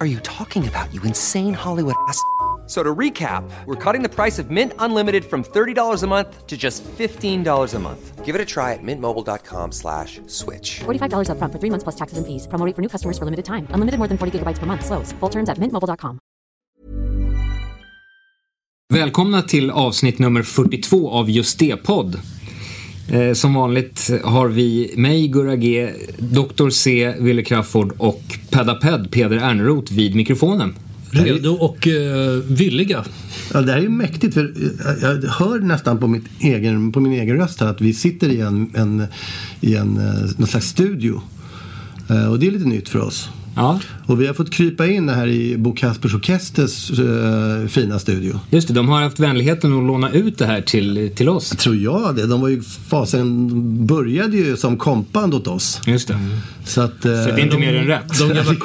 are you talking about, you insane Hollywood ass? So to recap, we're cutting the price of Mint Unlimited from $30 a month to just $15 a month. Give it a try at mintmobile.com slash switch. $45 upfront for three months plus taxes and fees. Promo rate for new customers for limited time. Unlimited more than 40 gigabytes per month. Slows. Full terms at mintmobile.com. Välkomna till avsnitt nummer 42 av Just det-podd. Eh, som vanligt har vi mig, Gurra G, Dr. C, Wille Crafoord och Pedaped, Peder Erneroth vid mikrofonen. Redo och uh, villiga. Ja, det här är ju mäktigt för jag hör nästan på, mitt egen, på min egen röst här att vi sitter i en, en, i en eh, någon slags studio. Eh, Och det är lite nytt för oss. Ja, Och vi har fått krypa in här i Bo Kaspers Orkesters eh, fina studio. just det. De har haft vänligheten att låna ut det här till, till oss. Tror jag det. De var ju fasen började ju som kompband åt oss. Just det. Så att... eh, Så det är inte mer än rätt. De gamla,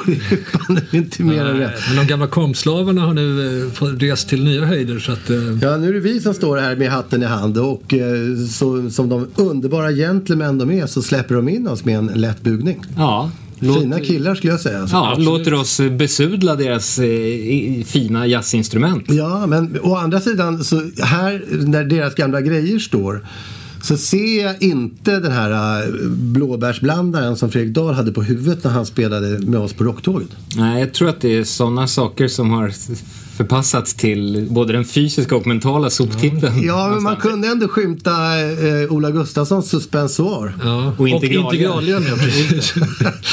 det är inte mer än rätt. men de gamla kompslavarna har nu eh, rest till nya höjder. Så att, eh, Ja, nu är det vi som står här med hatten i hand och eh, så, som de underbara gentlemän de är så släpper de in oss med en lätt bugning. Ja. Låt, Fina killar skulle jag säga. ja, låter oss besudla deras eh, fina jazzinstrument. Ja, men å andra sidan så här när deras gamla grejer står så ser jag inte den här äh, blåbärsblandaren som Fredrik Dahl hade på huvudet när han spelade med oss på Rocktåget. Nej, jag tror att det är sådana saker som har förpassats till både den fysiska och mentala soptippen. Ja, men man kunde ändå skymta eh, Ola Gustafssons suspensoar. ja. Och integralhjälm. integralhjälm, ja, precis.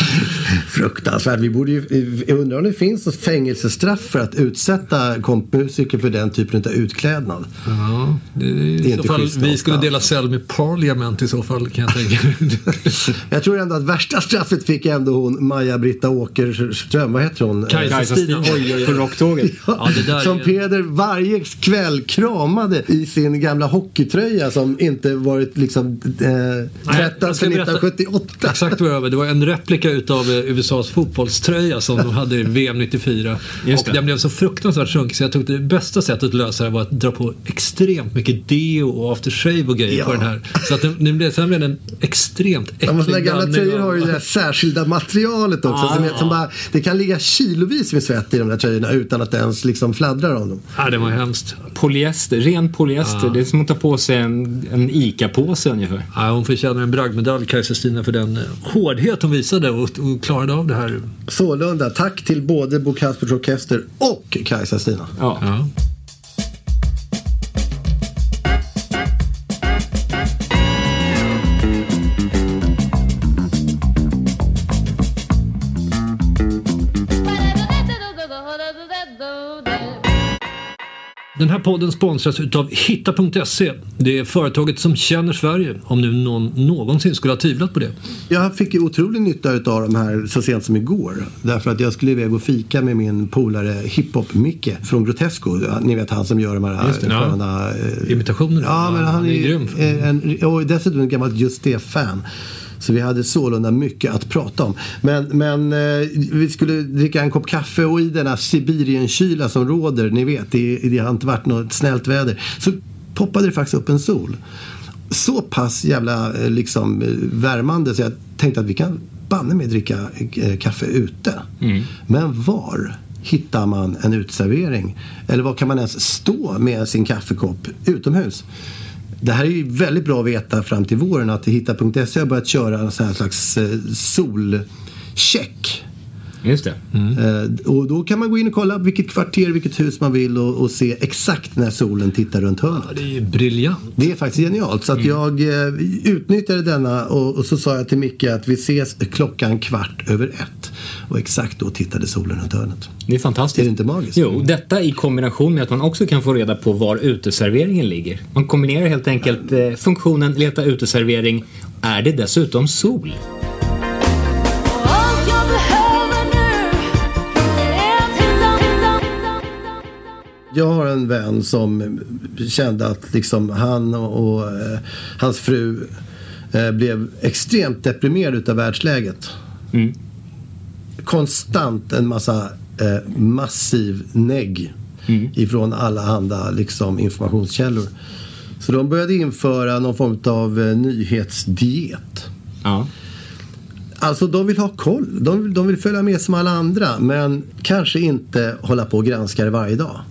Fruktansvärt. Vi borde ju, jag undrar om det finns något fängelsestraff för att utsätta kompmusiker för den typen av utklädnad. ja, det Det är inte fall, vi skulle dela cell med Parliament i så fall kan jag tänka. Jag tror ändå att värsta straffet fick ändå hon Maja-Britta Åkerström. Vad heter hon? Kajsa. Stina. Oj, oj, oj. På rocktåget. Ja, det där som är- Peder varje kväll kramade i sin gamla hockeytröja som inte varit liksom eh, tvättad sedan berätta 1978. Exakt vad jag var. Det var en replika utav eh, USAs fotbollströja som de hade i VM 94. Just och det. den blev så fruktansvärt sunkig så jag tyckte det bästa sättet att lösa det var att dra på extremt mycket deo och aftershave och grejer Ja. på den här. Så att den, den blev, sen blev den extremt äcklig. Ja, men såna gamla tröjor har ju det där särskilda materialet också. som, är- som bara, det kan ligga kilovis med svett i de där tröjorna utan att ens liksom fladdrar om dem. Ja, det var hemskt. Polyester, ren polyester. Det är som att ta på sig en, en ICA-påse ungefär. Ja, hon förtjänar en bragdmedalj, Kajsa Stina, för den hårdhet hon visade och, och klarade av det här. Sålunda, tack till både Bo Kaspers Orkester och Kajsa Stina. Ja. Ja. Den här podden sponsras utav Hitta.se. Det är företaget som känner Sverige, om nu någon någonsin skulle ha tvivlat på det. Jag fick ju otrolig nytta av de här så sent som igår. Därför att jag skulle iväg och fika med min polare Hiphop-Micke från Grotesco. Ni vet han som gör de här det, sköna... eh, Imitationer. Ja, men han, är, grym. eh, en, och dessutom en gammal Just det-fan. Så vi hade sålunda mycket att prata om. Men, men eh, vi skulle dricka en kopp kaffe och i denna Sibirienkyla som råder, ni vet, det, det har inte varit något snällt väder. Så poppade det faktiskt upp en sol. Så pass jävla eh, liksom, eh, värmande så jag tänkte att vi kan banne med dricka eh, kaffe ute. Men var? hittar man en uteservering? Eller var kan man ens stå med sin kaffekopp utomhus? Det här är ju väldigt bra att veta fram till våren att Hitta.se har börjat köra en sån här slags eh, solcheck. Just det. Eh, Och då kan man gå in och kolla vilket kvarter, vilket hus man vill och, och se exakt när solen tittar runt hörnet. Det är ju briljant. Det är faktiskt genialt. Så att jag eh, utnyttjade denna och, och så sa jag till Micke att vi ses klockan kvart över ett. Och exakt då tittade solen runt hörnet. Det är fantastiskt. Är det inte magiskt? Jo, detta i kombination med att man också kan få reda på var uteserveringen ligger. Man kombinerar helt enkelt eh, funktionen leta uteservering. Är det dessutom sol? Jag har en vän som kände att liksom han och, och eh, hans fru eh, blev extremt deprimerade utav världsläget. Konstant en massa eh, massiv negg ifrån alla handa liksom, informationskällor. Så de började införa någon form av eh, nyhetsdiet. Ja. Alltså de vill ha koll. De, de vill följa med som alla andra. Men kanske inte hålla på och granska det varje dag.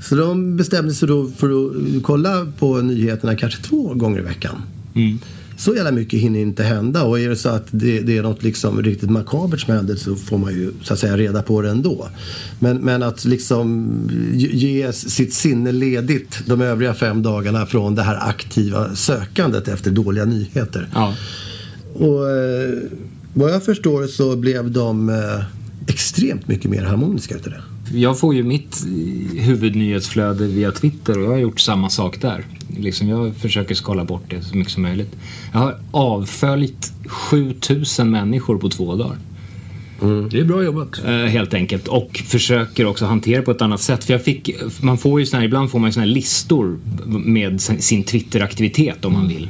Så de bestämde sig då för att kolla på nyheterna kanske två gånger i veckan. Så jävla mycket hinner inte hända. Och är det så att det, det är något liksom riktigt makabert som händer så får man ju så att säga reda på det ändå. Men, men att liksom ge ge sitt sinne ledigt de övriga fem dagarna från det här aktiva sökandet efter dåliga nyheter. ja. Och eh, vad jag förstår så blev de eh, extremt mycket mer harmoniska utav det. Jag får ju mitt huvudnyhetsflöde via Twitter och jag har gjort samma sak där. Liksom jag försöker skala bort det så mycket som möjligt. Jag har avföljt 7000 människor på två dagar. Det är bra jobbat. Eh, helt enkelt. Och försöker också hantera på ett annat sätt. För jag fick, man får ju såna här, ibland får man ju såna här listor med sin sin Twitter-aktivitet om man vill.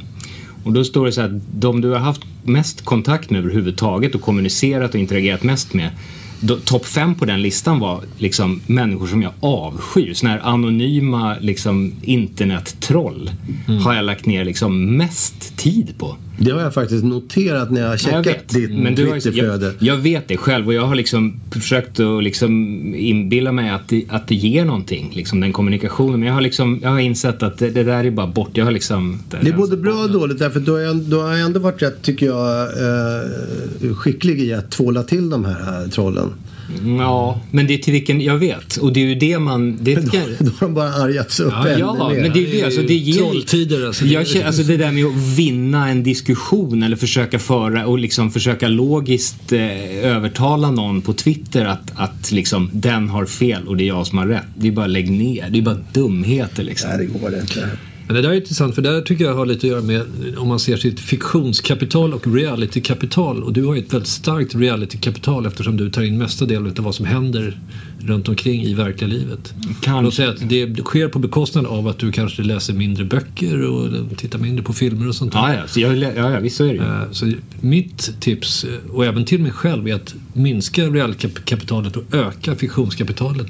Och då står det så här, de du har haft mest kontakt med överhuvudtaget och kommunicerat och interagerat mest med. Topp fem på den listan var liksom människor som jag avskyr. Såna här anonyma liksom internettroll har jag lagt ner liksom mest tid på. Det har jag faktiskt noterat när jag har checkat jag vet. ditt Men du har, Twitterflöde. jag, jag vet det själv och jag har liksom försökt att liksom inbilla mig att det, att det ger någonting, liksom den kommunikationen. Men jag har, liksom, jag har insett att det, det där är bara bort. Jag har liksom... Det är både bra och dåligt därför då har jag, då har jag ändå varit rätt, tycker jag, eh, skicklig i att tvåla till de här eh, trollen. Ja, men det är till vilken... Jag vet. Och det är ju det man... Det Då, då har de bara argats upp Ja, ännu Ja, mer. men det är det. Alltså, det ger... Trolltider, alltså. Jag känner, alltså det där med att vinna en diskussion eller försöka föra och liksom försöka logiskt eh, övertala någon på Twitter att, att liksom den har fel och det är jag som har rätt. Det är bara lägg ner. Det är bara dumheter liksom. Nej, det går inte. Men det där är intressant för det där tycker jag har lite att göra med om man ser sitt fiktionskapital och realitykapital. Och du har ju ett väldigt starkt realitykapital eftersom du tar in mesta delen av vad som händer runt omkring i verkliga livet. Kanske. Låt säga att det sker på bekostnad av att du kanske läser mindre böcker och tittar mindre på filmer och sånt där. Ja, ja, så jag, ja, ja, visst så är det ju. Eh, Så mitt tips, eh, och även till mig själv, är att minska realkapitalet och öka fiktionskapitalet.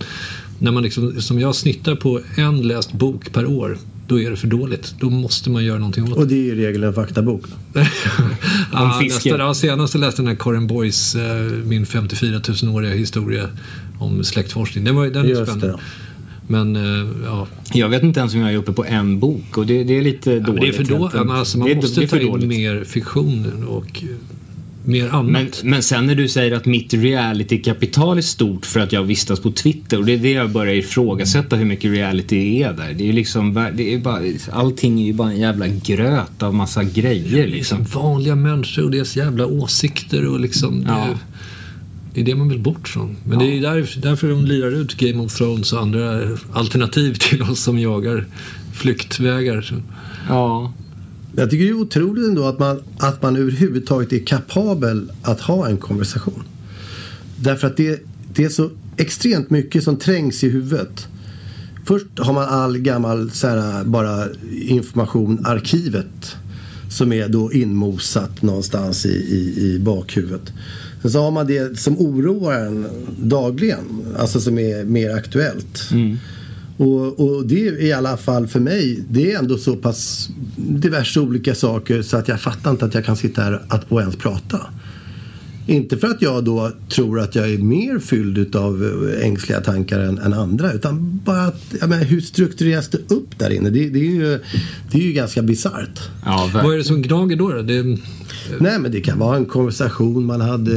När man liksom, som jag snittar på en läst bok per år, då är det för dåligt. Då måste man göra någonting åt Och det. det är i regel en faktabok. ja, nästa, ja, senast jag läste den här Karin Boys, eh, min 54 000-åriga historia om släktforskning. Den, var, den är Just spännande. det. Men eh, ja, Jag vet inte ens om jag är uppe på en bok och det, det är lite Ja, dåligt. det är för då, helt enkelt. alltså, man Det det måste är för ta in dåligt. mer fiktion och mer annat. Men, men sen när du säger att mitt reality-kapital är stort för att jag vistas på Twitter och det är det jag börjar ifrågasätta hur mycket reality är där. Det är ju liksom, det är bara, allting är ju bara en jävla gröt av massa grejer Det är liksom. som vanliga människor och deras jävla åsikter och liksom... Ja. Det, det är det man vill bort från. Men det är där, därför de lirar ut Game of Thrones och andra alternativ till oss som jagar flyktvägar. Ja. Jag tycker det är otroligt ändå att man, att man överhuvudtaget är kapabel att ha en konversation. Därför att det, det är så extremt mycket som trängs i huvudet. Först har man all gammal så här, bara information, arkivet. Som är då inmosat någonstans i, i, i bakhuvudet. Sen så har man det som oroar en dagligen. Alltså som är mer aktuellt. Mm. Och, och det är i alla fall för mig, det är ändå så pass diverse olika saker så att jag fattar inte att jag kan sitta här och ens prata. Inte för att jag då tror att jag är mer fylld av ängsliga tankar än, än andra utan bara att, jag menar, hur struktureras det upp där inne? Det, det, är, ju, det är ju ganska bisarrt. Ja, Vad är det som gnager då? då? Det, Nej men det kan vara en konversation man hade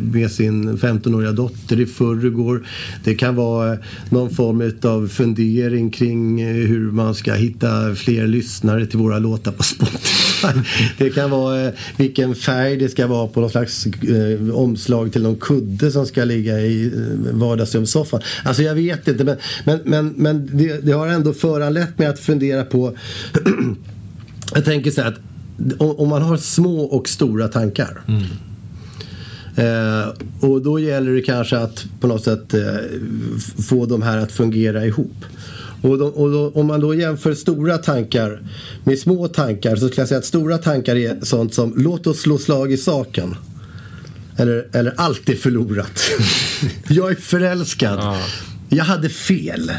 med sin 15-åriga dotter i förrgår. Det kan vara någon form av fundering kring hur man ska hitta fler lyssnare till våra låtar på Spotify. Det kan vara eh, vilken färg det ska vara på någon slags eh, omslag till någon kudde som ska ligga i eh, vardagsrumssoffan. Alltså jag vet inte men, men, men, men det, det har ändå föranlett mig att fundera på Jag tänker så här att om om man har små och stora tankar. Eh, och då gäller det kanske att på något sätt eh, få de här att fungera ihop. Och, då, och då, om man då jämför stora tankar med små tankar så skulle jag säga att stora tankar är sånt som låt oss slå slag i saken. Eller, eller allt är förlorat. jag är förälskad. Jag hade fel.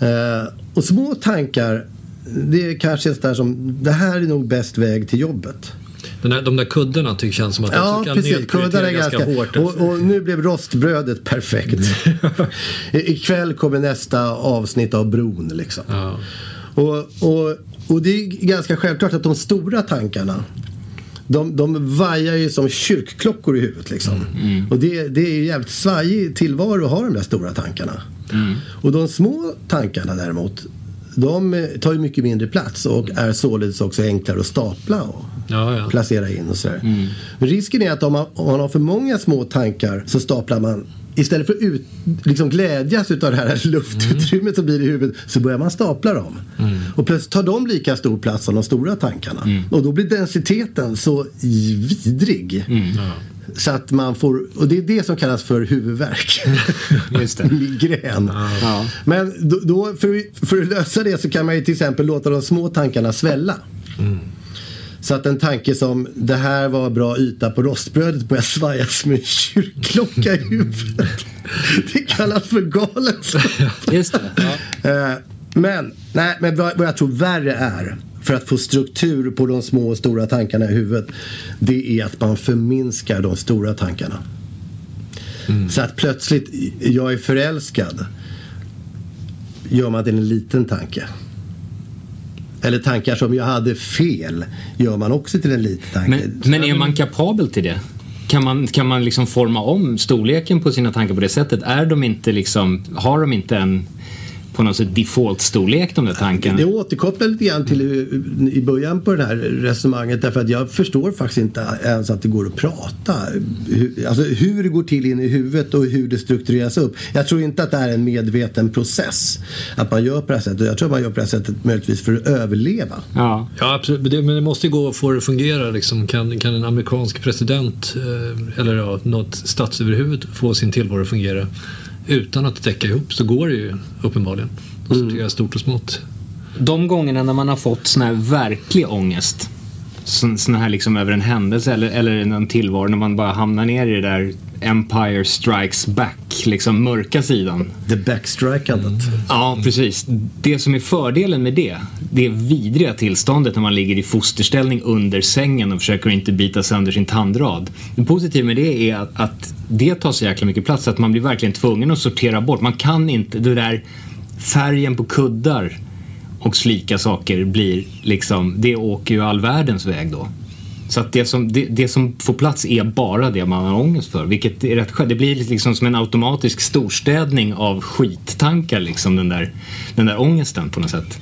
Eh, och små tankar, det är kanske sådär som, det här är nog bäst väg till jobbet. den här, de där kuddarna tycker känns som att Ja, de kan precis. nedprioritera Kuddar är ganska... hårt. och, och nu blev rostbrödet perfekt. I, ikväll kommer nästa avsnitt av Bron liksom. Ja. Och, och, och det är ganska självklart att de stora tankarna de, de vajar ju som kyrkklockor i huvudet liksom. Och det, det är ju jävligt svajig tillvaro att ha de där stora tankarna. Och de små tankarna däremot de tar ju mycket mindre plats och är således också enklare att stapla och Ja, ja. placera in och sådär. Men risken är att om man, om man har för många små tankar så staplar man Istället för att ut, liksom glädjas utav det här luftutrymmet som blir i huvudet så börjar man stapla dem. Och plötsligt tar de lika stor plats som de stora tankarna. Och då blir densiteten så vidrig. Så att man får, och det är det som kallas för huvudvärk. Just det. Migrän. Ja. Men då, då för, för att lösa det så kan man ju till exempel låta de små tankarna svälla. Så att en tanke som det här var bra yta på rostbrödet börjar svaja som en kyrkklocka i huvudet. Det kallas för galenskap. Just det. Ja. Eh, Men, nej, men vad, jag tror värre är för att få struktur på de små och stora tankarna i huvudet. Det är att man förminskar de stora tankarna. Så att plötsligt, jag är förälskad. Gör man till en liten tanke. Eller tankar som jag hade fel gör man också till en liten tanke. Men, men är man kapabel till det? Kan man, kan man liksom forma om storleken på sina tankar på det sättet? Är de inte liksom, har de inte en på något sätt default-storlek de där tankarna? Det återkopplar lite grann till eh, i början på det här resonemanget därför att jag förstår faktiskt inte ens att det går att prata. Hur, alltså hur det går till in i huvudet och hur det struktureras upp. Jag tror inte att det är en medveten process att man gör på det här sättet. Jag tror att man gör på det här sättet möjligtvis för att överleva. Ja. Ja, absolut. Men det, men det måste ju gå att få det att fungera. Liksom. Kan, kan en amerikansk president eh, eller ja, något statsöverhuvud få sin tillvaro att fungera utan att täcka ihop så går det ju uppenbarligen. Och sortera stort och smått. De gångerna när man har fått sån här verklig ångest, sån, sån här liksom över en händelse eller, eller en tillvaro, när man bara hamnar ner i det där Empire Strikes Back, liksom mörka sidan. The backstrikandet. Ja, precis. Det som är fördelen med det, det vidriga tillståndet när man ligger i fosterställning under sängen och försöker inte bita sönder sin tandrad. Det positiva med det är att, att det tar så jäkla mycket plats att man blir verkligen tvungen att sortera bort. Man kan inte, det där färgen på kuddar och slika saker blir liksom, det åker ju all världens väg då. Så att det som, det, det som får plats är bara det man har ångest för. Vilket är rätt skönt. Det blir liksom som en automatisk storstädning av skittankar liksom den där, den där ångesten på något sätt.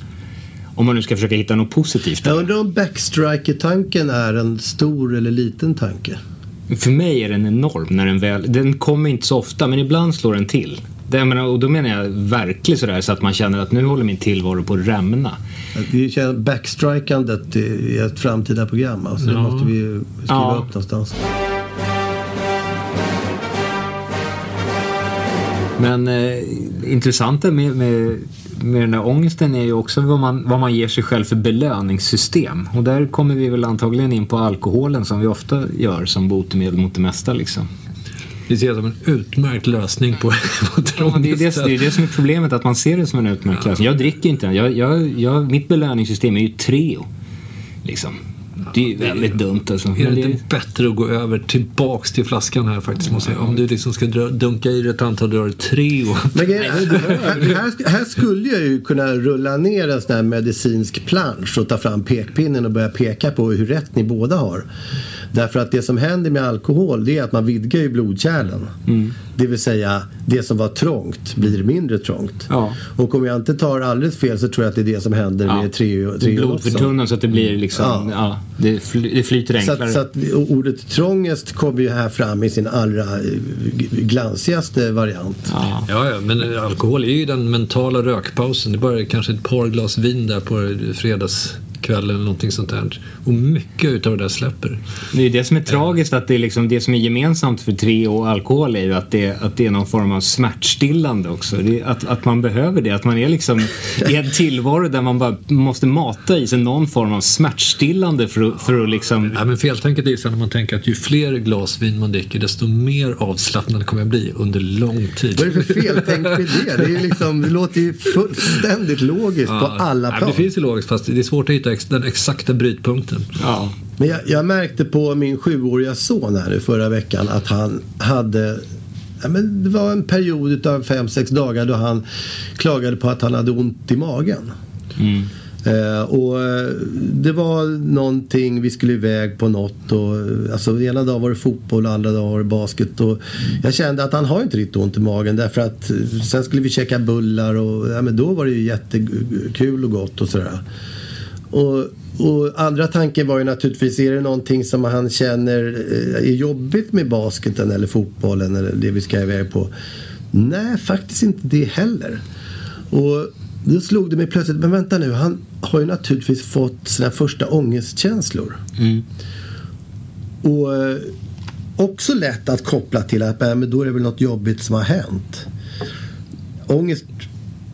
Om man nu ska försöka hitta något positivt. Jag där. undrar om backstriker-tanken är en stor eller liten tanke. För mig är den enorm när den väl, den kommer inte så ofta men ibland slår den till. Det, menar, och då menar jag verkligen sådär så att man känner att nu håller min tillvaro på att rämna. Vi känner backstrikandet i ett framtida program. Alltså det Ja. måste vi skriva Ja. upp någonstans. Men eh, intressanta med, med, med den där ångesten är ju också vad man, vad man ger sig själv för belöningssystem. Och där kommer vi väl antagligen in på alkoholen som vi ofta gör som botemedel mot det mesta liksom. Det ser jag som en utmärkt lösning på, på Ja, det, är det, det är det som är problemet, att man ser det som en utmärkt lösning. Jag dricker inte. Jag, jag, jag, mitt belöningssystem är ju Treo. Liksom. Det är ju väldigt dumt alltså. Är Men det det, inte bättre att gå över tillbaks till flaskan här faktiskt måste jag. Om du liksom ska dra, dunka i dig ett antal rör Treo. Men grejen- här, här, här skulle jag ju kunna rulla ner en sån här medicinsk plansch och ta fram pekpinnen och börja peka på hur rätt ni båda har. Därför att det som händer med alkohol det är att man vidgar ju blodkärlen. Det vill säga det som var trångt blir mindre trångt. Ja. Och om jag inte tar alldeles fel så tror jag att det är det som händer Ja. med treo, blodförtunnan så att det blir liksom, Ja. ja. det, fly, det flyter Så enklare. att, så att ordet trångest kommer ju här fram i sin allra eh, glansigaste variant. ja. Ja, ja, men alkohol är ju den mentala rökpausen. Det är bara kanske ett par glas vin där på fredagskvällen eller någonting sånt där. Och mycket utav det där släpper. Det är ju det som är tragiskt, att det, är liksom, det som är gemensamt för tre och alkohol är ju att det, att det är någon form av smärtstillande också. Det, att, att man behöver det, att man är liksom i en tillvaro där man bara måste mata i sig någon form av smärtstillande för att, för att liksom... Ja, men feltänket är ju så när man tänker att ju fler glas vin man dricker desto mer avslappnad kommer jag bli under lång tid. Vad är det för feltänk med det? Det, är liksom, det låter ju fullständigt logiskt på alla Ja, plan. det finns ju logiskt fast det är svårt att hitta ex- den exakta brytpunkten. Ja. Men jag, jag märkte på min sjuåriga son här nu förra veckan att han hade Ja, men det var en period av fem sex dagar då han klagade på att han hade ont i magen. Eh, och eh, det var någonting, vi skulle iväg på något och eh, alltså ena dagen var det fotboll och andra dagen var det basket och jag kände att han har inte riktigt ont i magen därför att sen skulle vi käka bullar och ja, men då var det ju jättekul och gott och sådär. Och, och andra tanken var ju naturligtvis, är det någonting som han känner eh, är jobbigt med basketen eller fotbollen eller det vi ska iväg på? Nej, faktiskt inte det heller. Och då slog det mig plötsligt, men vänta nu, han har ju naturligtvis fått sina första ångestkänslor. Och eh, också lätt att koppla till att men då är det väl något jobbigt som har hänt. Ångest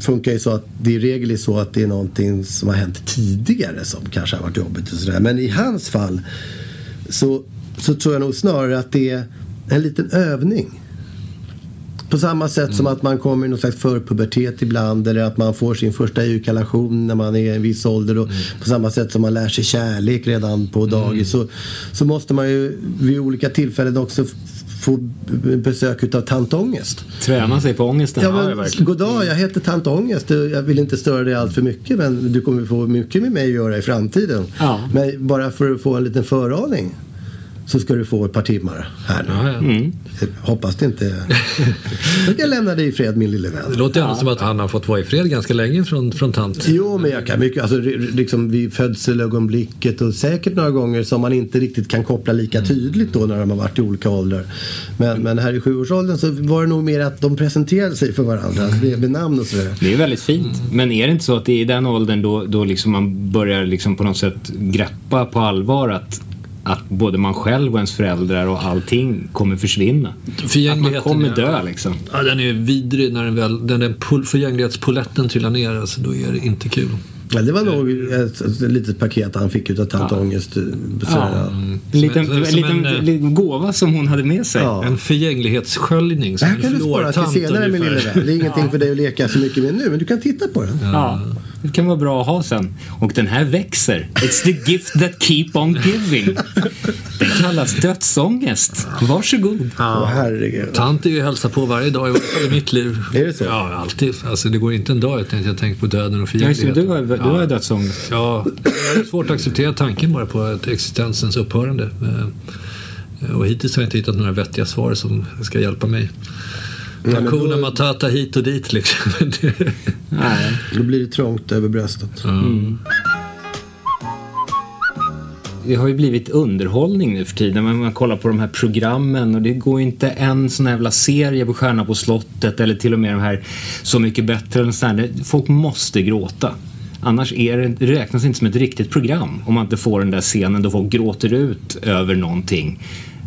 funkar ju så att det i regel är så att det är någonting som har hänt tidigare som kanske har varit jobbigt och sådär. Men i hans fall så, så tror jag nog snarare att det är en liten övning. På samma sätt som att man kommer i någon slags förpubertet ibland eller att man får sin första ejakulation när man är i en viss ålder. Och På samma sätt som man lär sig kärlek redan på dagis så, så måste man ju vid olika tillfällen också få besök utav tant Ångest. Träna sig på ångesten. Ja, Ja, men, verkligen. god dag, jag heter tant Ångest. Jag vill inte störa dig allt för mycket men du kommer få mycket med mig att göra i framtiden. Ja. Men bara för att få en liten föraning så ska du få ett par timmar här nu. Ja, ja. Mm. Jag Hoppas det inte... Jag kan lämna dig i fred min lille vän. Det låter ju ändå som att han har fått vara i fred ganska länge från, från tant. Jo, men jag kan mycket. Alltså, liksom vid födselögonblicket och säkert några gånger som man inte riktigt kan koppla lika tydligt då när de har varit i olika åldrar. Men, men här i sjuårsåldern så var det nog mer att de presenterade sig för varandra med, med namn och sådär. Det är väldigt fint. Men är det inte så att det är i den åldern då, då liksom man börjar liksom på något sätt greppa på allvar att, att både man själv och ens föräldrar och allting kommer försvinna? Att man kommer är- dö liksom. Ja, den är vidrig när den väl, den där pol- förgänglighetspoletten trillar ner. Alltså, då är det inte kul. Ja, det var nog ett, ett litet paket han fick utav tant Ångest. eh, sådär. En liten, Som en- som liten, en, eh, liten gåva som hon hade med sig. Ja. En förgänglighetssköljning. Det här kan du spara till senare min lille vän. Det är ingenting för dig att leka så mycket med nu, men du kan titta på den. Ja, det kan vara bra att ha sen. Och den här växer. It's the gift that keep on giving. Den kallas dödsångest. Varsågod. Åh herregud. Tant är ju hälsa på varje dag i, i mitt liv. Är det så? Ja, alltid. Alltså, det går inte en dag utan att jag tänker på döden och Ja, förgängligheten. du har, du har dödsångest. Ja, det är svårt att acceptera tanken bara på ett existensens upphörande. Eh, Och hittills har jag inte hittat några vettiga svar som ska hjälpa mig. Men Hakuna Matata hit och dit liksom. Men det- Nej. Då blir det trångt över bröstet. Det har ju blivit underhållning nu för tiden. Man, man kollar på de här programmen och det går ju inte en sån här jävla serie på Stjärna på slottet eller till och med de här Så mycket bättre. Eller sån här. Folk måste gråta. Annars är det, det räknas inte som ett riktigt program om man inte får den där scenen då folk gråter ut över någonting.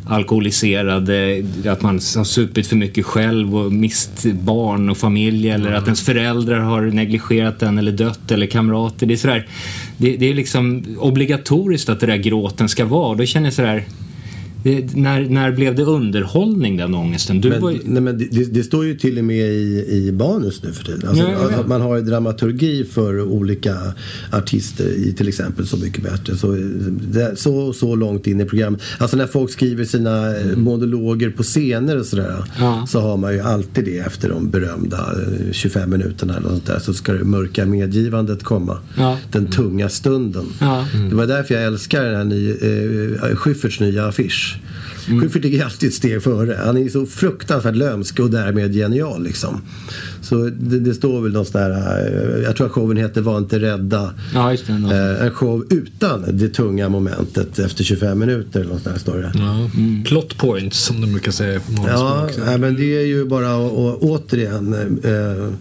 Alkoholiserade, att man har supit för mycket själv och mist barn och familj eller att ens föräldrar har negligerat den eller dött eller kamrater. Det är sådär, det, det är liksom obligatoriskt att det där gråten ska vara. Då känner jag sådär, när, när blev det underhållning den ångesten? Du Men, var ju, nej, men det, det, står ju till och med i, i manus nu för tiden. Alltså, Ja, alltså, man har ju dramaturgi för olika artister i till exempel Så mycket bättre. Så, det, så, så långt in i programmet. Alltså när folk skriver sina eh, monologer på scener och sådär. Ja. Så har man ju alltid det efter de berömda eh, 25 minuterna eller sånt där. Så ska det mörka medgivandet komma. Ja. Den tunga stunden. Ja. Det var därför jag älskar den här nya, eh, Schyfferts nya affisch. Mm. Schyffert ligger alltid ett steg före. Han är så fruktansvärt lömsk och därmed genial liksom. Så det, det står väl någon sån där, eh, jag tror att showen heter Var inte rädda. ja, just det. Eh, en show utan det tunga momentet efter 25 minuter. Eller något sånt där står det. Ja. Plot points som de brukar säga på Ja, nej, men det är ju bara att att återigen eh,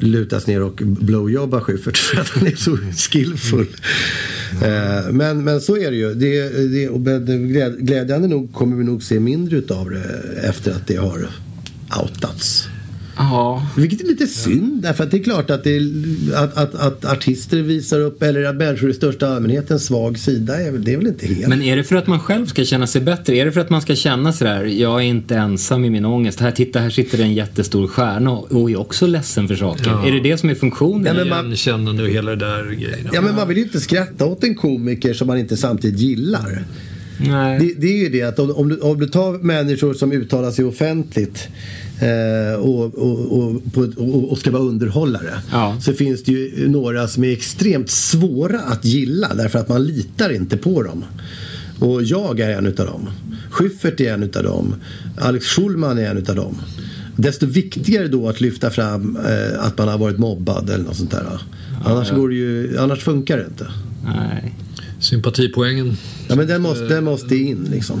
lutas ner och blowjobba Schyffert för att han är så skillfull. Eh, men, men så är det ju. Det, det, och glädjande nog kommer vi nog se mindre utav det efter att det har outats. Ja. Vilket är lite synd därför att det är klart att, det, att, att, att artister visar upp eller att människor i största allmänhet en svag sida är, det är väl inte helt Men är det för att man själv ska känna sig bättre? Är det för att man ska känna sådär, jag är inte ensam i min ångest. Här, titta, här sitter en jättestor stjärna och är också ledsen för saker. Ja. Är det det som är funktionen? Ja, men man- Igenkännande och hela det där grejen. Ja men man vill ju inte skratta åt en komiker som man inte samtidigt gillar. Nej. Det, det är ju det att om, om, du, om du tar människor som uttalar sig offentligt och, och, och, och, och ska vara underhållare. Ja. Så finns det ju några som är extremt svåra att gilla därför att man litar inte på dem. Och jag är en utav dem. Schyffert är en utav dem. Alex Schulman är en utav dem. Desto viktigare då att lyfta fram eh, att man har varit mobbad eller något sånt där. Annars, Går det ju, annars funkar det inte. Nej. Sympatipoängen. Ja, men den måste, den måste in liksom.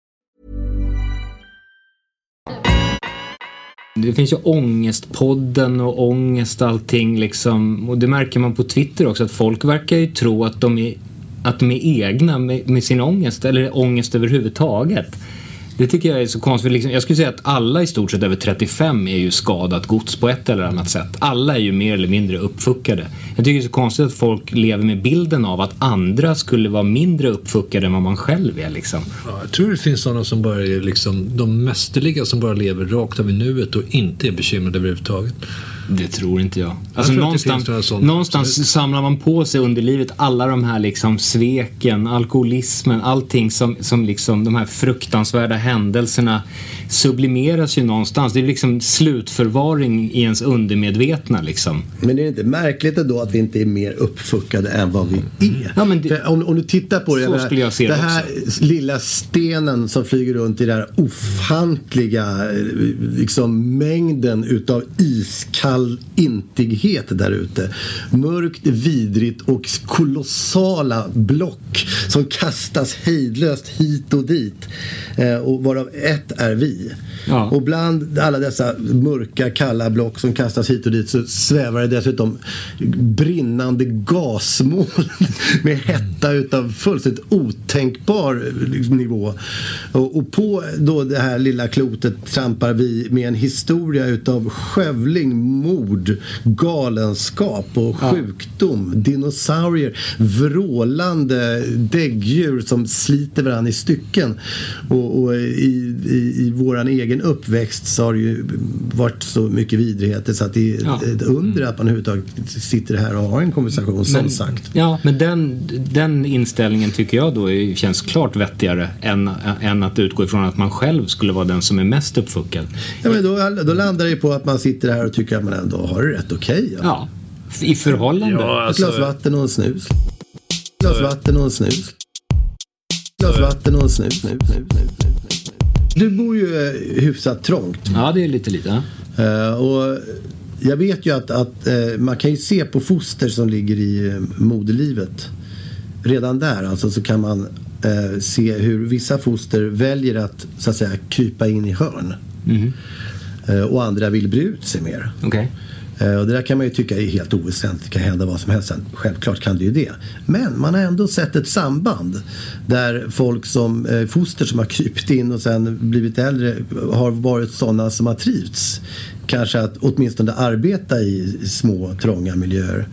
Det finns ju ångestpodden och ångest allting liksom. Och det märker man på Twitter också att folk verkar ju tro att de är, att de är egna med, med sin ångest eller ångest överhuvudtaget. Det tycker jag är så konstigt. Liksom, jag skulle säga att alla i stort sett över 35 är ju skadat gods på ett eller annat sätt. Alla är ju mer eller mindre uppfuckade. Jag tycker det är så konstigt att folk lever med bilden av att andra skulle vara mindre uppfuckade än vad man själv är liksom. Ja, jag tror det finns sådana som bara är liksom, de mästerliga som bara lever rakt av i nuet och inte är bekymrade överhuvudtaget. Det tror inte jag. Alltså finns någonstans någonstans samlar man på sig under livet alla de här liksom sveken, alkoholismen, allting som, som liksom de här fruktansvärda händelserna sublimeras ju någonstans. Det är liksom slutförvaring i ens undermedvetna liksom. Men är det inte märkligt ändå att vi inte är mer uppfuckade än vad vi är? Ja, men det- om, om du tittar på det, Så skulle jag se det det här lilla stenen som flyger runt i den här ofantliga eh, liksom, mängden utav iskall intighet där ute. Mörkt, vidrigt och kolossala block som kastas hejdlöst hit och dit. Eh, och varav ett är vi. Ja. Och bland alla dessa mörka kalla block som kastas hit och dit så svävar det dessutom brinnande gasmoln med hetta utav fullständigt otänkbar liksom, nivå. Och, och på då det här lilla klotet trampar vi med en historia utav skövling, mord, galenskap och sjukdom, dinosaurier, vrålande däggdjur som sliter varandra i stycken. Och, och i, i, i våran egen egen uppväxt så har det ju varit så mycket vidrigheter så att det är Ja. ett under att man överhuvudtaget sitter här och har en konversation som sagt. Ja, men den, den inställningen tycker jag då är, känns klart vettigare än, än att utgå ifrån att man själv skulle vara den som är mest uppfuckad. Ja, men då, då landar det ju på att man sitter här och tycker att man ändå har det rätt okej. ja. Ja, i förhållande. Ja, Ett glas alltså, vatten och en snus. Ett glas vatten och en snus. Ett glas vatten och en snus, snus, snus, snus. Du bor ju eh, hyfsat trångt. Ja, det är lite lite. Ja. Eh, och jag vet ju att, att eh, man kan ju se på foster som ligger i moderlivet. Redan där alltså så kan man se hur vissa foster väljer att så att säga krypa in i hörn. Eh, och andra vill bre ut sig mer. Okej. Eh, Och det där kan man ju tycka är helt oväsentligt. Det kan hända vad som helst. Sen, Självklart kan det ju det. Men man har ändå sett ett samband. Där folk som eh, foster som har krypit in och sen blivit äldre har varit sådana som har trivts. Kanske att åtminstone arbeta i små trånga miljöer.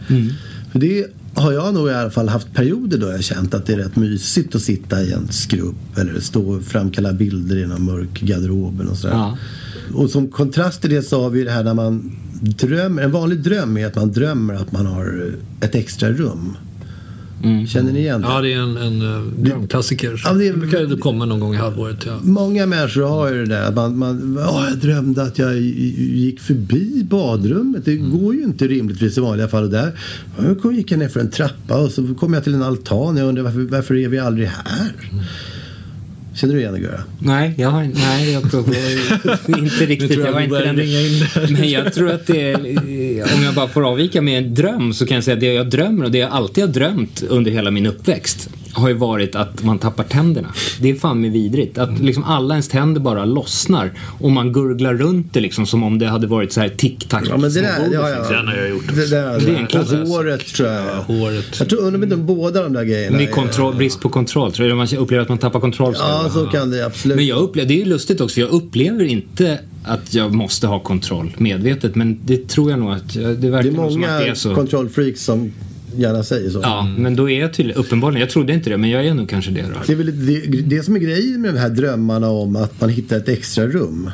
För det har jag nog i alla fall haft perioder då jag känt att det är rätt mysigt att sitta i en skrubb eller stå och framkalla bilder i någon mörk garderob eller sådär. Ja. Och som kontrast till det så har vi det här när man drömmer. En vanlig dröm är att man drömmer att man har ett extra rum. Känner ni igen det? Ja, det är en, en uh, drömklassiker. Ja, det är- det brukar komma någon gång i halvåret. Ja. Många människor har ju det där. Man, man, "Åh, jag drömde att jag gick förbi badrummet. Det går ju inte rimligtvis i vanliga fall. Och där jag gick jag ner för en trappa och så kom jag till en altan. Jag undrar varför, varför är vi aldrig här? Känner du igen det Göra? Nej, jag har, nej, jag provar inte riktigt. jag Jag var inte den. Men jag tror att det är, om jag bara får avvika med en dröm så kan jag säga att det jag drömmer och det jag alltid har drömt under hela min uppväxt har ju varit att man tappar tänderna. Det är fan med vidrigt. Att liksom alla ens tänder bara lossnar och man gurglar runt det liksom som om det hade varit så här tic-tac. Ja, men det där, smågodis, ja, liksom. ja. Den har jag gjort Det, där, Det är en och klassiker. håret tror jag. håret. Jag tror undrar om inte båda de där grejerna. Med är- kontroll, brist på kontroll, tror jag. Man upplever att man tappar kontroll. det Ja, så kan det absolut. Men jag upplever, det är ju lustigt också, för jag upplever inte att jag måste ha kontroll medvetet. Men det tror jag nog att, det verkar det är som att det många är så. kontrollfreaks som gärna säger så. Ja, men då är jag tydligen, uppenbarligen, jag trodde inte det, men jag är nog kanske det då. Det är väl det, det som är grejen med de här drömmarna om att man hittar ett extra rum.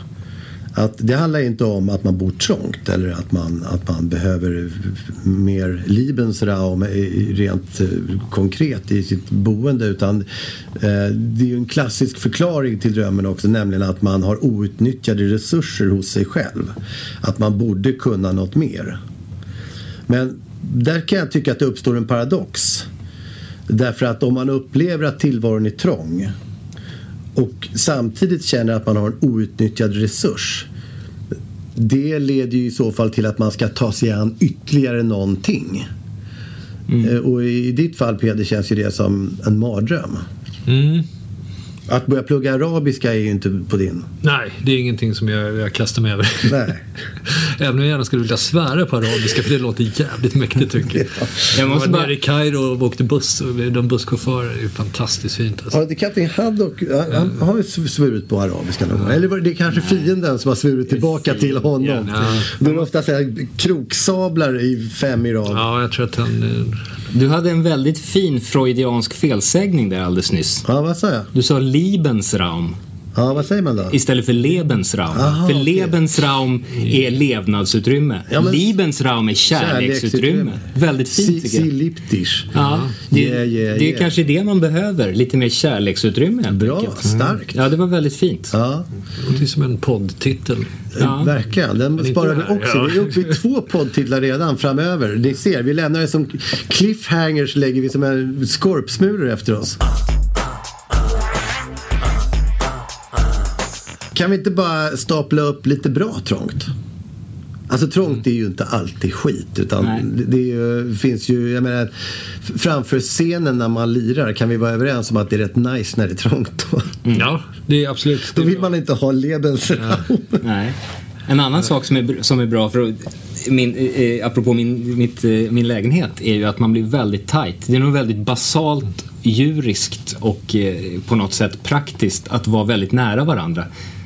Att det handlar inte om att man bor trångt eller att man, att man behöver mer Lebensraum rent eh, konkret i sitt boende. Utan eh, det är ju en klassisk förklaring till drömmen också. Nämligen att man har outnyttjade resurser hos sig själv. Att man borde kunna något mer. Men där kan jag tycka att det uppstår en paradox. Därför att om man upplever att tillvaron är trång och samtidigt känner att man har en outnyttjad resurs. Det leder ju i så fall till att man ska ta sig an ytterligare någonting. Eh, Och i ditt fall Peder känns ju det som en mardröm. Mm. Att börja plugga arabiska är ju inte på din. Nej, det är ingenting som jag, jag kastar mig över. Nej. Även om jag gärna skulle vilja svära på arabiska för det låter jävligt mäktigt tycker jag. Jag Jag måste bara- nere i Kairo och åkte buss och de busschaufförer är ju fantastiskt fint. Alltså. Har inte Kapten Haddock, han han har ju svurit på arabiska någon gång. Eller var det det är kanske fienden som har svurit tillbaka till honom. Ja. Det är ofta så här kroksablar i fem i rad. Ja, jag tror att han... eh, Du hade en väldigt fin freudiansk felsägning där alldeles nyss. Ja, vad sa jag? Du sa Lebensraum Ja, vad säger man då? istället för Lebensraum. Aha, för okej. Lebensraum är levnadsutrymme. Ja, men- Lebensraum är kärleksutrymme. Väldigt fint tycker jag. Siliptisch. Ja, det, Yeah, yeah, det är yeah. kanske det man behöver. Lite mer kärleksutrymme Bra, enkelt. starkt. Ja, det var väldigt fint. Ja, Det låter som en poddtitel. Ja. verkligen. Den sparar vi också. ja. Vi är uppe i två poddtitlar redan framöver. Ni ser, vi lämnar det som cliffhangers lägger vi som en skorpsmulor efter oss. Kan vi inte bara stapla upp lite bra trångt? Alltså trångt är ju inte alltid skit. Utan Nej. det, ju, finns ju, jag menar, framför scenen när man lirar kan vi vara överens om att det är rätt nice när det är trångt. Då, Ja, det är absolut. då vill man inte ha Lebensraum. Nej. En annan sak som är, som är bra, för min, eh, apropå min, mitt, eh, min lägenhet, är ju att man blir väldigt tight. Det är nog väldigt basalt djuriskt och eh, på något sätt praktiskt att vara väldigt nära varandra.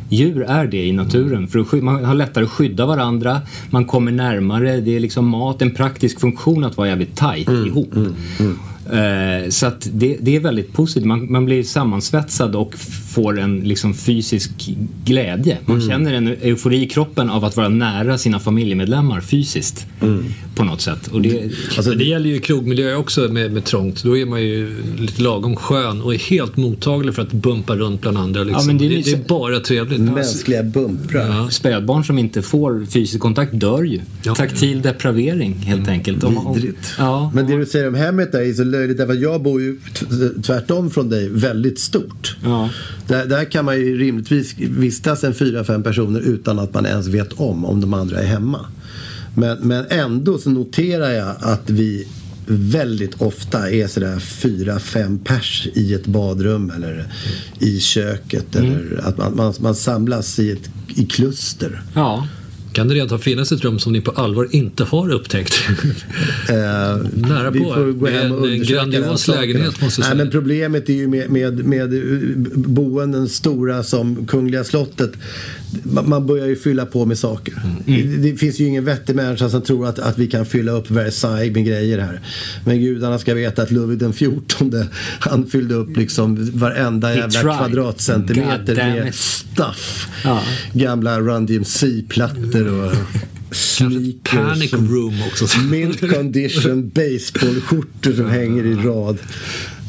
Djur är det i naturen. För att sky- man har lättare att skydda varandra, man kommer närmare, det är liksom mat, en praktisk funktion att vara jävligt tight ihop. Eh, så att det, det är väldigt positivt. Man, man blir sammansvetsad och får en liksom, fysisk glädje. Man Mm. känner en eufori i kroppen av att vara nära sina familjemedlemmar fysiskt. Mm. På något sätt. Och det, Alltså, det gäller ju krogmiljö också med, med trångt. Då är man ju lite lagom skön och är helt mottaglig för att bumpa runt bland andra. Liksom. Ja, men det det, är det, ju- är bara trevligt. Mänskliga bumprar. Spädbarn som inte får fysisk kontakt dör ju. Ja. Taktil depravering helt enkelt. Om- om- Vidrigt. Ja. Men det du säger om hemmet där är så löjligt därför att jag bor ju tvärtom från dig väldigt stort. Ja. Där, där kan man ju rimligtvis vistas en fyra, fem personer utan att man ens vet om om de andra är hemma. Men, men ändå så noterar jag att vi väldigt ofta är sådär fyra, fem pers i ett badrum eller i köket. Eller att man, man, man samlas i, ett, i kluster. ja. Kan det ha finnas ett rum som ni på allvar inte har upptäckt? Eh, Nära vi på. får gå hem och en grandios lägenhet, måste jag Nej, säga. men Problemet är ju med, med, med boenden stora som Kungliga slottet. Man börjar ju fylla på med saker. Mm. Det, det finns ju ingen vettig människa som tror att, att vi kan fylla upp Versailles med grejer här. Men gudarna ska veta att Ludvig den XIV han fyllde upp liksom varenda jävla tried. kvadratcentimeter med stuff. Ja. Gamla Run DMC-plattor och sneakers. Panic room också. Mint condition baseballskjortor som hänger i rad.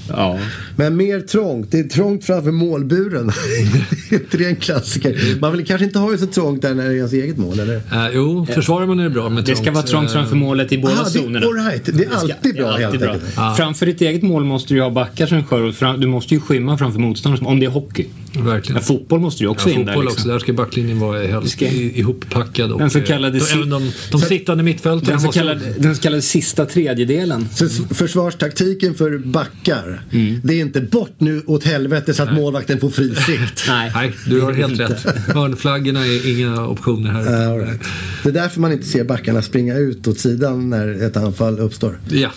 Ja. Men mer trångt. Det är trångt framför målburen. är inte det en klassiker? Man vill kanske inte ha det så trångt där när det är ens eget mål, eller? Äh, jo, försvarar man är det bra med Det ska vara trångt Eh, framför målet i båda Aha, det, zonerna. all right. det är alltid bra, Det är alltid helt bra. Framför ditt eget mål måste du ha backar som skör du måste ju skymma framför motståndaren om det är hockey. Verkligen. Men fotboll måste du ju också Ja, in där. fotboll Liksom. också. Där ska backlinjen vara helst ska- ihoppackad. Och, Den så kallade eh, si- de, de sittande mittfältarna Den så, måste- kallade, den så kallade sista tredjedelen. Så s- försvarstaktiken för backar, Mm. det är inte bort nu åt helvete så att målvakten får fri sikt. Nej. Nej, du har helt rätt. Hörnflaggorna är inga optioner här. All right. Det är därför man inte ser backarna springa ut åt sidan när ett anfall uppstår. Ja.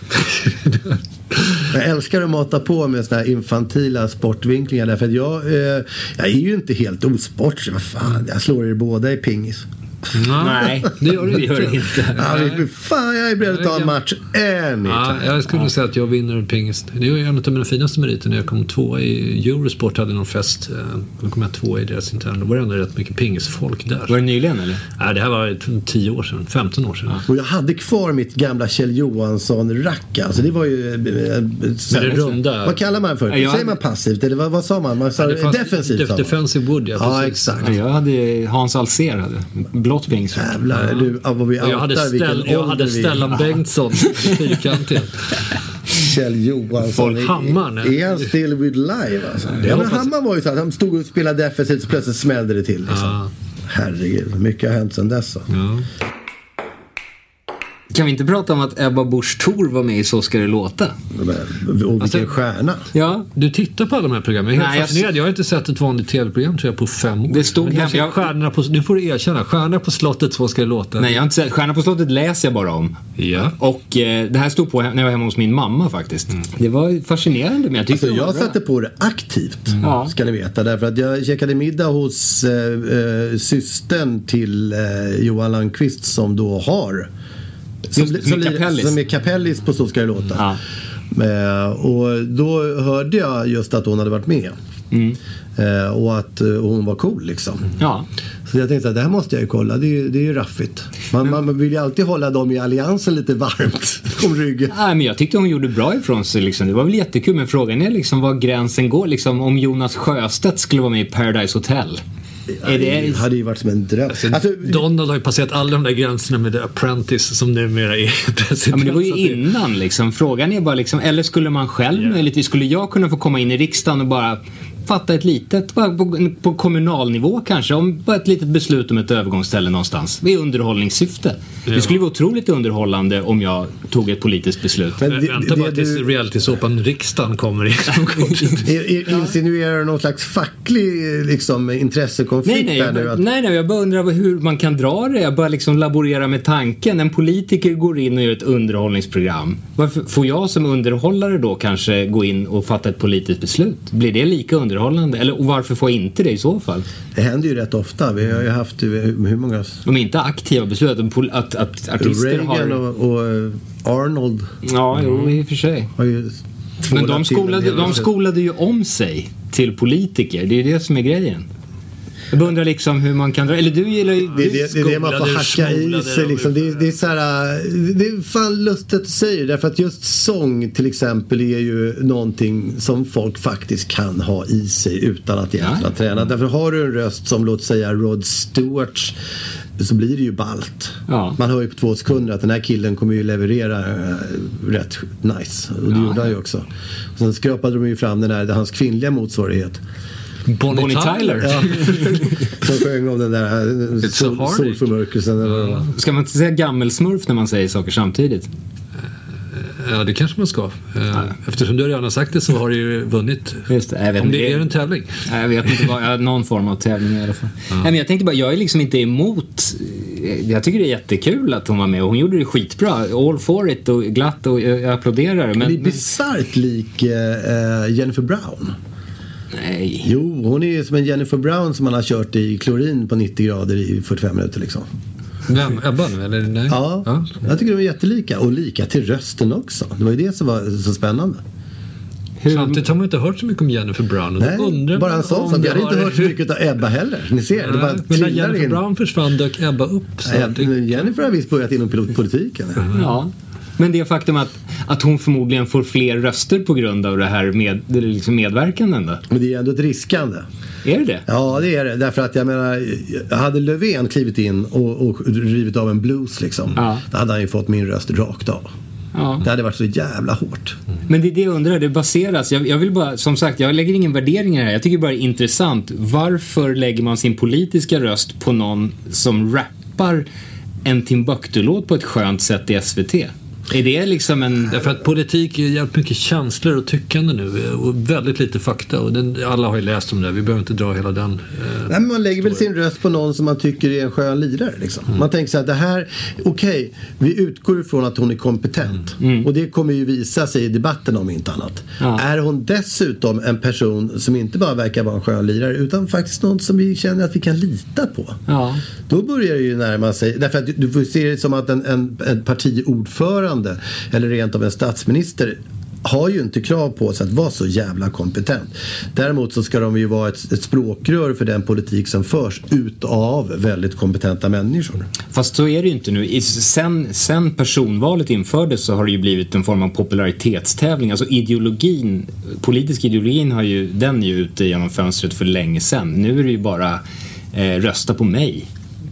Jag älskar att mata på med såna här infantila sportvinklingar därför att jag, eh, jag är ju inte helt osportslig. Vad fan, jag slår er båda i pingis. Nej, det gör du det gör inte. du inte. Ja, fan, jag är beredd att ta en match Ja, anytime. jag skulle säga att jag vinner pingis. Det är en av mina finaste meriter när jag kom tvåa i Eurosport hade någon fest. eh, Då kom jag tvåa i deras interna. Då var det ändå rätt mycket pingisfolk där. Var det nyligen eller? Nej, det här var 10 år sedan, 15 år sedan. Och jag hade kvar mitt gamla Kjell Johansson-rack. Alltså det var ju... eh, eh, så- det runda- Vad kallar man för? Ja, jag- Säger man passivt? Eller vad, vad sa man? man sa, Det fanns- defensivt def-. Defensive wood, ja. Ja, precis. exakt. Ja, jag hade Hans hade. Blått pings. Jävlar, du, ja, vad vi jag hade, ställ, jag hade Stellan Bengtsson, fyrkantig. Kjell Johansson. Folk Hammaren, Är, är han still with live alltså? Ja, men hoppas- Hammar var ju så att han stod och spelade defensivt så plötsligt smällde det till. Liksom. Ja. Herregud, mycket har hänt sedan dess. Alltså. Ja. Kan vi inte prata om att Ebba Busch Thor var med i Så ska det låta? Men, Och vilken Alltså- stjärna. Ja, du tittar på alla de här programmen. Jag är Nej, helt jag- fascinerad. Jag har inte sett ett vanligt tv-program tror jag på fem år. Det stod här- jag- stjärnorna på, nu får du erkänna, Stjärnorna på slottet, så ska det låta. Nej, jag har inte sett. Stjärna på slottet läser jag bara om. Ja. Och eh, det här stod på när jag var hemma hos min mamma faktiskt. Det var fascinerande men jag tyckte Alltså, det var jag bra. satte på det aktivt, Ja. ska ni veta. Därför att jag käkade middag hos eh, eh, systern till eh, Johan Landqvist som då har som, som är lir- kapellis. som är kapellis på Så ska det låta. Ja. Eh, och då hörde jag just att hon hade varit med. Mm. Eh, och att eh, hon var cool liksom. Ja. Så jag tänkte att det här måste jag ju kolla, det är ju, det är ju raffigt. Man, man vill ju alltid hålla dem i alliansen lite varmt om ryggen. Nej, men jag tyckte hon gjorde bra ifrån sig. Liksom. Det var väl jättekul, men frågan är liksom var gränsen går. Liksom, om Jonas Sjöstedt skulle vara med i Paradise Hotel. Är Det hade ju varit som en dröm. Alltså, Donald har ju passerat alla de där gränserna med The Apprentice som numera är president. Ja, men det var ju innan liksom. Frågan är bara liksom, eller skulle man själv möjligtvis, skulle jag kunna få komma in i riksdagen och bara fatta ett litet, bara på, på kommunalnivå kanske, om bara ett litet beslut om ett övergångsställe någonstans. I underhållningssyfte. Det skulle vara otroligt underhållande om jag tog ett politiskt beslut. men det, Vänta det, bara tills du, realitysåpan Riksdagen kommer in. är- är- insinuerar du någon slags facklig liksom, intressekonflikt Nej, nej, där jag, nu? bara- Att, nej, nej, jag bara undrar hur man kan dra det. Jag bara liksom laborera med tanken. En politiker går in och gör ett underhållningsprogram. Varför får jag som underhållare då kanske gå in och fatta ett politiskt beslut? Blir det lika underhållande? Eller och varför får inte det i så fall? det händer ju rätt ofta. Vi har ju haft hur, hur många... De är inte aktiva beslut. Att, att, artister Reagan har... och, och eh, Arnold Ja, jo, i och för sig. Men de skolade, de skolade ju om sig till politiker. Det är ju det som är grejen. Jag bara undrar liksom hur man kan dra... Eller du gillar ju... Det är det, det, är det man får hacka i sig. Liksom. Det, är- det är så här, det är fan lustigt att du säger därför att just sång till exempel är ju någonting som folk faktiskt kan ha i sig utan att egentligen Ja. ha tränat. Därför har du en röst som låt säga Rod Stewarts så blir det ju balt. Ja. Man hör ju på två sekunder att den här killen kommer ju leverera äh, rätt nice. Och det gjorde han ju också. Och sen skrapade de ju fram den här, hans kvinnliga motsvarighet. Bonnie, Bonnie Tyler. Ja. Som sjöng om den där so sol, solförmörkelsen eller var. Ska man inte säga gammelsmurf när man säger saker samtidigt? Ja, det kanske man ska. Eh, Eftersom du redan har sagt det så har du ju vunnit. Just det, jag vet Om det är en tävling. Nej, Jag vet inte vad, ja, någon form av tävling i alla fall. Nej, men jag tänkte bara, jag är liksom inte emot. Jag tycker det är jättekul att hon var med och hon gjorde det skitbra. All for it och glatt och jag applåderar. Det är Men, men bisarrt lik eh, Jennifer Brown. Nej. Jo, hon är ju som en Jennifer Brown som man har kört i klorin på 90 grader i 45 minuter liksom. Vem? Ebba nu eller? Nej? Ja, jag tycker de är jättelika. Och lika till rösten också. Det var ju det som var så spännande. Samtidigt har man inte hört så mycket om Jennifer Brown. Nej, undrar bara en sån sak. Vi hade inte hört så mycket av Ebba heller. Ni ser, det bara Nej, Men när Jennifer in. Brown försvann dök Ebba upp. Så Nej, det, Jennifer har visst börjat inom pilot- politiken. Ja. Men det faktum att, att hon förmodligen får fler röster på grund av det här med, liksom medverkanden då. Men det är ändå ett riskande. Är det det? Ja, det är det. Därför att jag menar, hade Löfven klivit in och, och rivit av en blues liksom. Ja. Då hade han ju fått min röst rakt av. Ja. Det hade varit så jävla hårt. Men det är det jag undrar, det baseras, jag, jag vill bara, som sagt, jag lägger ingen värdering i det här, jag tycker bara det är intressant. Varför lägger man sin politiska röst på någon som rappar en Timbuktu-låt på ett skönt sätt i SVT? Är det liksom en... Därför att politik är jävligt mycket känslor och tyckande nu och väldigt lite fakta. Och den, alla har ju läst om det, vi behöver inte dra hela den. Eh, Nej, men man lägger väl sin röst på någon som man tycker är en skön lirare. Liksom. Mm. Man tänker så här, det här, okej, vi utgår ifrån att hon är kompetent. Och det kommer ju visa sig i debatten om inte annat. Mm. Ja. Är hon dessutom en person som inte bara verkar vara en skön lirare utan faktiskt någon som vi känner att vi kan lita på. Ja. Då börjar det ju närma sig, därför att du- du får se det som att en, en, en partiordförande eller rent av en statsminister har ju inte krav på sig att vara så jävla kompetent. Däremot så ska de ju vara ett, ett språkrör för den politik som förs utav väldigt kompetenta människor. Fast så är det ju inte nu. I- Sen, sen personvalet infördes så har det ju blivit en form av popularitetstävling. Alltså ideologin, politisk ideologin har ju, den är ju ute genom fönstret för länge sedan. Nu är det ju bara eh, rösta på mig.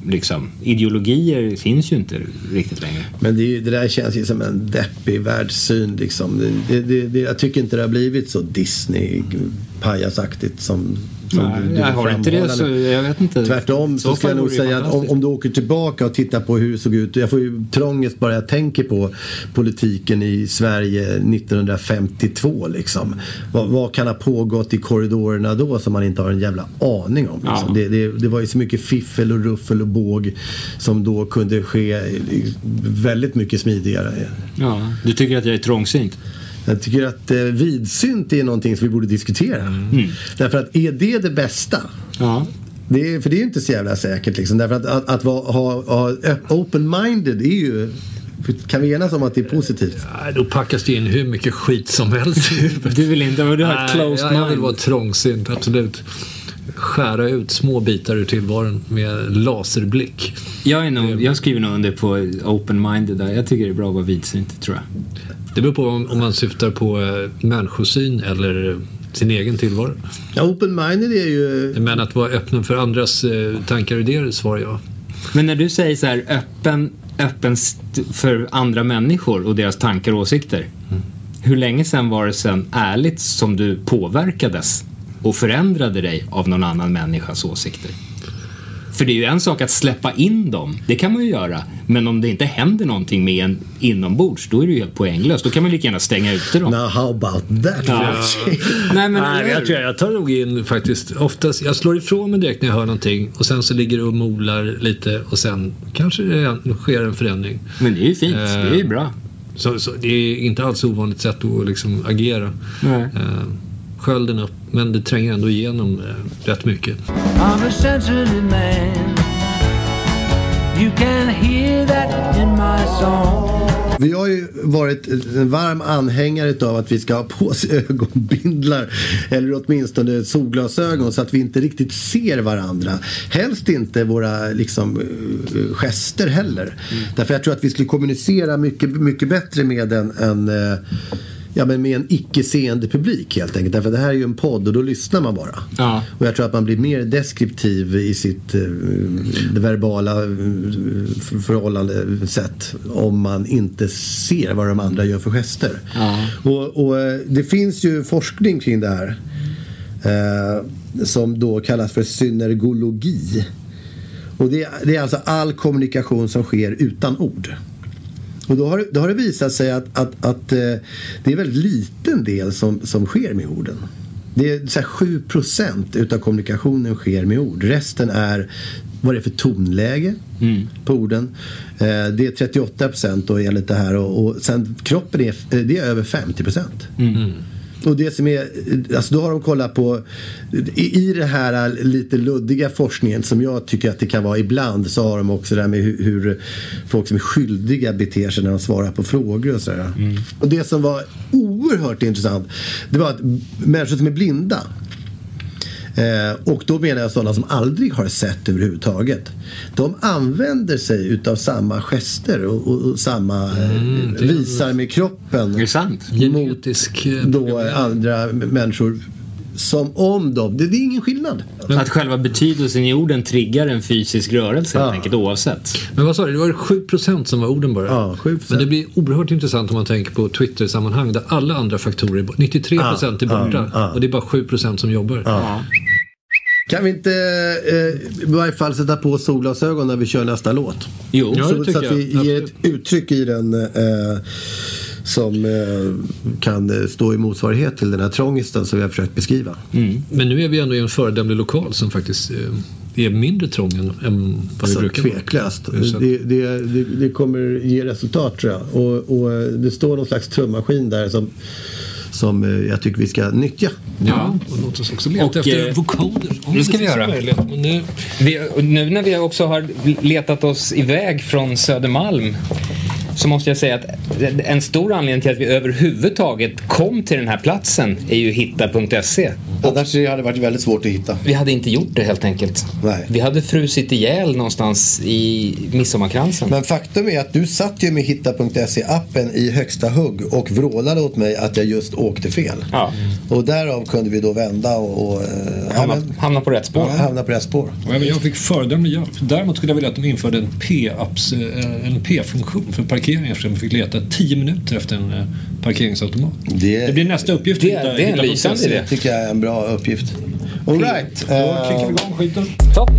Liksom. Ideologier finns ju inte riktigt längre. Men det, är ju- det där känns ju som en deppig världssyn. Liksom. Det, det, det, jag tycker inte det har blivit så Disney-pajasaktigt som, som Nej, du, du jag har inte det så jag vet inte. Tvärtom I så, ska jag nog säga att om, om du åker tillbaka och tittar på hur det såg ut. Jag får ju trångest bara jag tänker på politiken i Sverige 1952 liksom. Vad, vad kan ha pågått i korridorerna då som man inte har en jävla aning om. Liksom. Ja. Det, det, det var ju så mycket fiffel och ruffel och båg som då kunde ske väldigt mycket smidigare. Ja, du tycker att jag är trångsynt? Jag tycker att eh, vidsynt är någonting som vi borde diskutera. Mm. Därför att är det det bästa? Ja. Det är, för det är ju inte så jävla säkert liksom. Därför att, att, att vara, ha, ha open-minded är ju... Kan vi enas om att det är positivt? nej, då packas det in hur mycket skit som helst i huvudet. Du vill inte, du har closed jag, jag vill mind. vara trångsynt, absolut. Skära ut små bitar ur tillvaron med laserblick. Jag, är nog, jag skriver nog under på open-minded där. Jag tycker det är bra att vara vidsynt, tror jag. Det beror på om, om man syftar på eh, människosyn eller eh, sin egen tillvaro. Ja, open-minded är ju... Men att vara öppen för andras eh, tankar och idéer svarar jag. Men när du säger så här öppen, öppen för andra människor och deras tankar och åsikter. Hur länge sedan var det sen ärligt som du påverkades och förändrade dig av någon annan människas åsikter? För det är ju en sak att släppa in dem, det kan man ju göra. Men om det inte händer någonting med en inombords, då är det ju helt poänglöst. Då kan man lika gärna stänga ute dem. Now how about that? Ja. Nej, men Nej, jag tror jag, jag tar nog in faktiskt oftast, jag slår ifrån mig direkt när jag hör någonting och sen så ligger det och molar lite och sen kanske det sker en förändring. Men det är ju fint, det är ju bra. Så, så det är inte alls ovanligt sätt att liksom agera. Nej. Eh, skölden upp, men det tränger ändå igenom eh, rätt mycket. I'm a sensitive man. You can hear that in my song. Vi har ju varit en varm anhängare av att vi ska ha på oss ögonbindlar eller åtminstone solglasögon så att vi inte riktigt ser varandra. Helst inte våra liksom, eh, gester heller. Därför jag tror att vi skulle kommunicera mycket, mycket bättre med en, en eh, Ja, men med en icke-seende publik helt enkelt. Därför det här är ju en podd och då lyssnar man bara. Ja. Och jag tror att man blir mer deskriptiv i sitt eh, verbala eh, f- förhållandesätt om man inte ser vad de andra gör för gester. Ja. Och, och eh, det finns ju forskning kring det här eh, som då kallas för synergologi. Och det, det är alltså all kommunikation som sker utan ord. Och då har, det- då har det visat sig att, att, att eh, det är en väldigt liten del som, som sker med orden. Det är så här 7 utav kommunikationen sker med ord. Resten är vad det är för tonläge på orden. Eh, det är 38 procent då enligt det här och, och sen kroppen är, eh, det är över 50 procent. Och det som är, alltså då har de kollat på, i, i det här lite luddiga forskningen som jag tycker att det kan vara ibland så har de också det här med hur, hur folk som är skyldiga beter sig när de svarar på frågor och sådär. Och det som var oerhört intressant det var att människor som är blinda Eh, och då menar jag sådana som aldrig har sett överhuvudtaget. De använder sig utav samma gester och, och, och samma eh, visar med kroppen Är det sant? Genetisk... eh, då andra människor som om de, det, det är ingen skillnad. Att själva betydelsen i orden triggar en fysisk rörelse helt Ja. enkelt oavsett. Men vad sa du, det var 7% som var orden bara? Ja, 7%. Men det blir oerhört intressant om man tänker på Twitter-sammanhang där alla andra faktorer är borta. 93% är borta ja. och det är bara 7% som jobbar. Kan vi inte eh, i varje fall sätta på solglasögon när vi kör nästa låt? Jo. Ja, det så, tycker så att jag. vi ger ett uttryck i den eh, som eh, kan eh, stå i motsvarighet till den här trångisten som vi har försökt beskriva. Men nu är vi ändå i en föredömlig lokal som faktiskt eh, är mindre trång än, än vad vi Alltså, brukar vara. tveklöst. Det, det, det, det kommer ge resultat tror jag. Och, och det står någon slags trummaskin där som, som jag tycker vi ska nyttja. Ja, och låt oss också leta Och, efter eh, vocoder. om det ska vi göra. nu, Vi, och nu när vi också har letat oss iväg från Södermalm så måste jag säga att en stor anledning till att vi överhuvudtaget kom till den här platsen är ju hitta.se. Annars hade det varit väldigt svårt att hitta. Vi hade inte gjort det helt enkelt. Nej. Vi hade frusit ihjäl någonstans i midsommarkransen. Men faktum är att du satt ju med hitta.se-appen i högsta hugg och vrålade åt mig att jag just åkte fel. Ja. Och därav kunde vi då vända och, och eh, hamna, men, hamna på rätt spår. ja, hamna på rätt spår. och även jag fick föredömlig hjälp. Däremot skulle jag vilja att de införde en eh, en P-funktion för parkeringar så de fick leta 10 minuter efter en eh, parkeringsautomat. Det- Det blir nästa uppgift. det- det är en lysande idé. tycker jag är en bra uppgift. All right. Då eh, kickar vi igång skiten. Topp.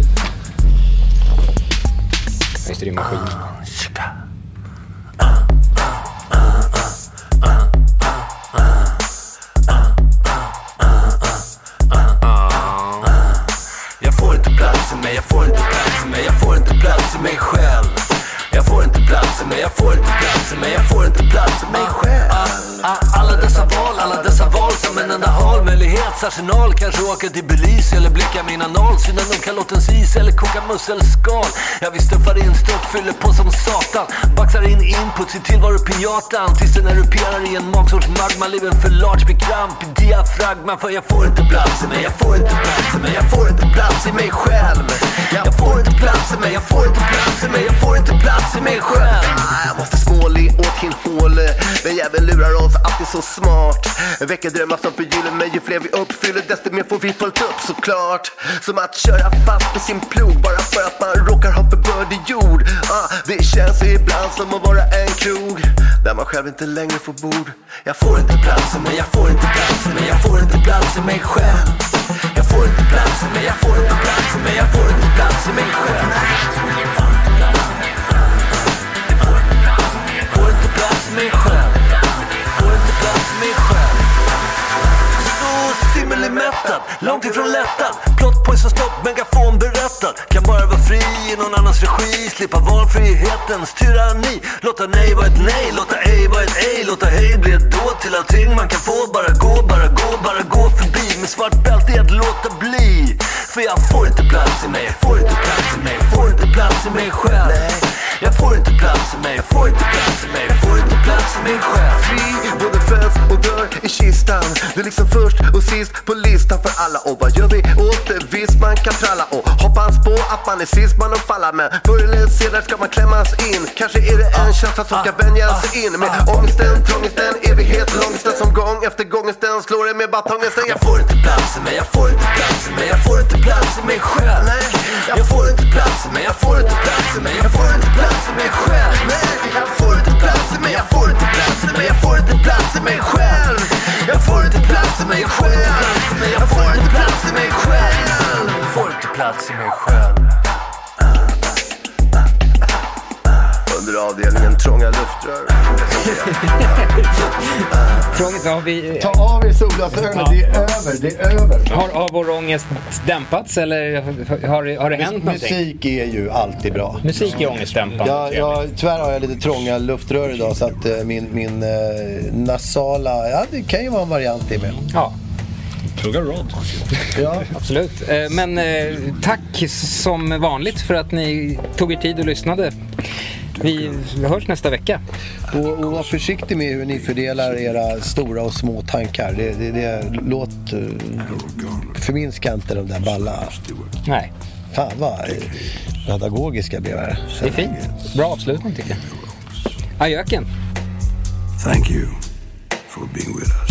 Just det, det är maskin. Jag får inte plats i mig, jag får inte plats i mig, jag får inte plats i mig själv inte plats i mig, jag får inte plats i mig, jag får inte plats i mig själv Alla dessa val, alla dessa val som en enda valmöjlighetsarsenal Kanske åka till Belize eller blicka mina noll. Syna nog kalotens is eller koka musselskal. Ja vi stuffar in stuff, fyller på som satan. Baxar in input, ser tillvaro pinjatan Tills den eruperar i en magsorts magma Liven för large med kramp i diafragma. För jag får inte plats i mig, jag får inte plats i mig Jag får inte plats i mig själv. Jag får inte plats i mig, jag får inte plats i mig Jag får inte plats i mig själv. Jag måste småle det åt sin hål den jäveln lurar oss alltid så smart. Väcker drömmar som förgyller men Ju fler vi uppfyller desto mer får vi fullt upp såklart. Som att köra fast på sin plog Bara för att man råkar ha för bördig jord. Ah, Det känns ibland som att vara en krog Där man själv inte längre får bord. Jag får inte plats i mig, jag får inte plats i mig Jag får inte plats i mig själv. Jag får inte plats i mig, jag får inte plats i mig Jag får inte plats i mig själv. Plats i mig själv. Får inte plats i mig själv. Så stimulimättad, långt ifrån lättad. Plot poison stopp, megafon berättad. Kan bara vara fri i någon annans regi. Slippa valfrihetens tyranni Låta nej vara ett nej, låta ej vara ett ej. Låta hej bli ett då till allting man kan få. Bara gå, bara gå, bara gå förbi. Med svart bälte i att låta bli. För jag får inte plats i mig, jag får inte plats i mig får inte plats i mig själv. Jag får inte plats i mig, jag får inte plats i mig Jag får inte plats i mig själv Fri, både föds och dör i kistan. Du är liksom först och sist på listan för alla. Och vad gör vi åt det? Visst man kan tralla och hoppas på att man är sist man att falla Men förr eller senare ska man klämmas in. Kanske är det en känsla som ska vänjas in. Med ångesten, trångesten, evighet, långesten Som gång efter gångesten slår det med batongesten Jag får inte plats i mig, jag får inte plats i mig Jag får inte plats i mig själv Nej, Jag får inte plats i mig, jag får inte plats i mig Jag får inte plats plats i mig själv. Jag får inte plats i mig, jag får inte plats i mig, jag får inte plats i mig själv. Jag får inte plats i mig själv. Jag får inte plats i mig själv. Jag får inte plats i mig själv. Under avdelningen trånga luftrör Trångt, har, vi, Ta av er solglasögonen, det är över, det är över. har, har vår ångest dämpats eller har, har det hänt någonting? Musik är ju alltid bra. Musik är ångestdämpande. Ja, jag, tyvärr har jag lite trånga luftrör idag så att eh, min, min eh, nasala, ja det kan ju vara en variant i med. Ja, Fråga Rod. Ja. absolut. Eh, Men eh, tack som vanligt för att ni tog er tid och lyssnade. Vi hörs nästa vecka. Och, och var försiktig med hur ni fördelar era stora och små tankar. Det, det, det, låt, förminska inte de där balla. Nej, Fan vad pedagogiska blev här. det är fint. Bra avslutning tycker jag. Ajöken. Thank you for being with us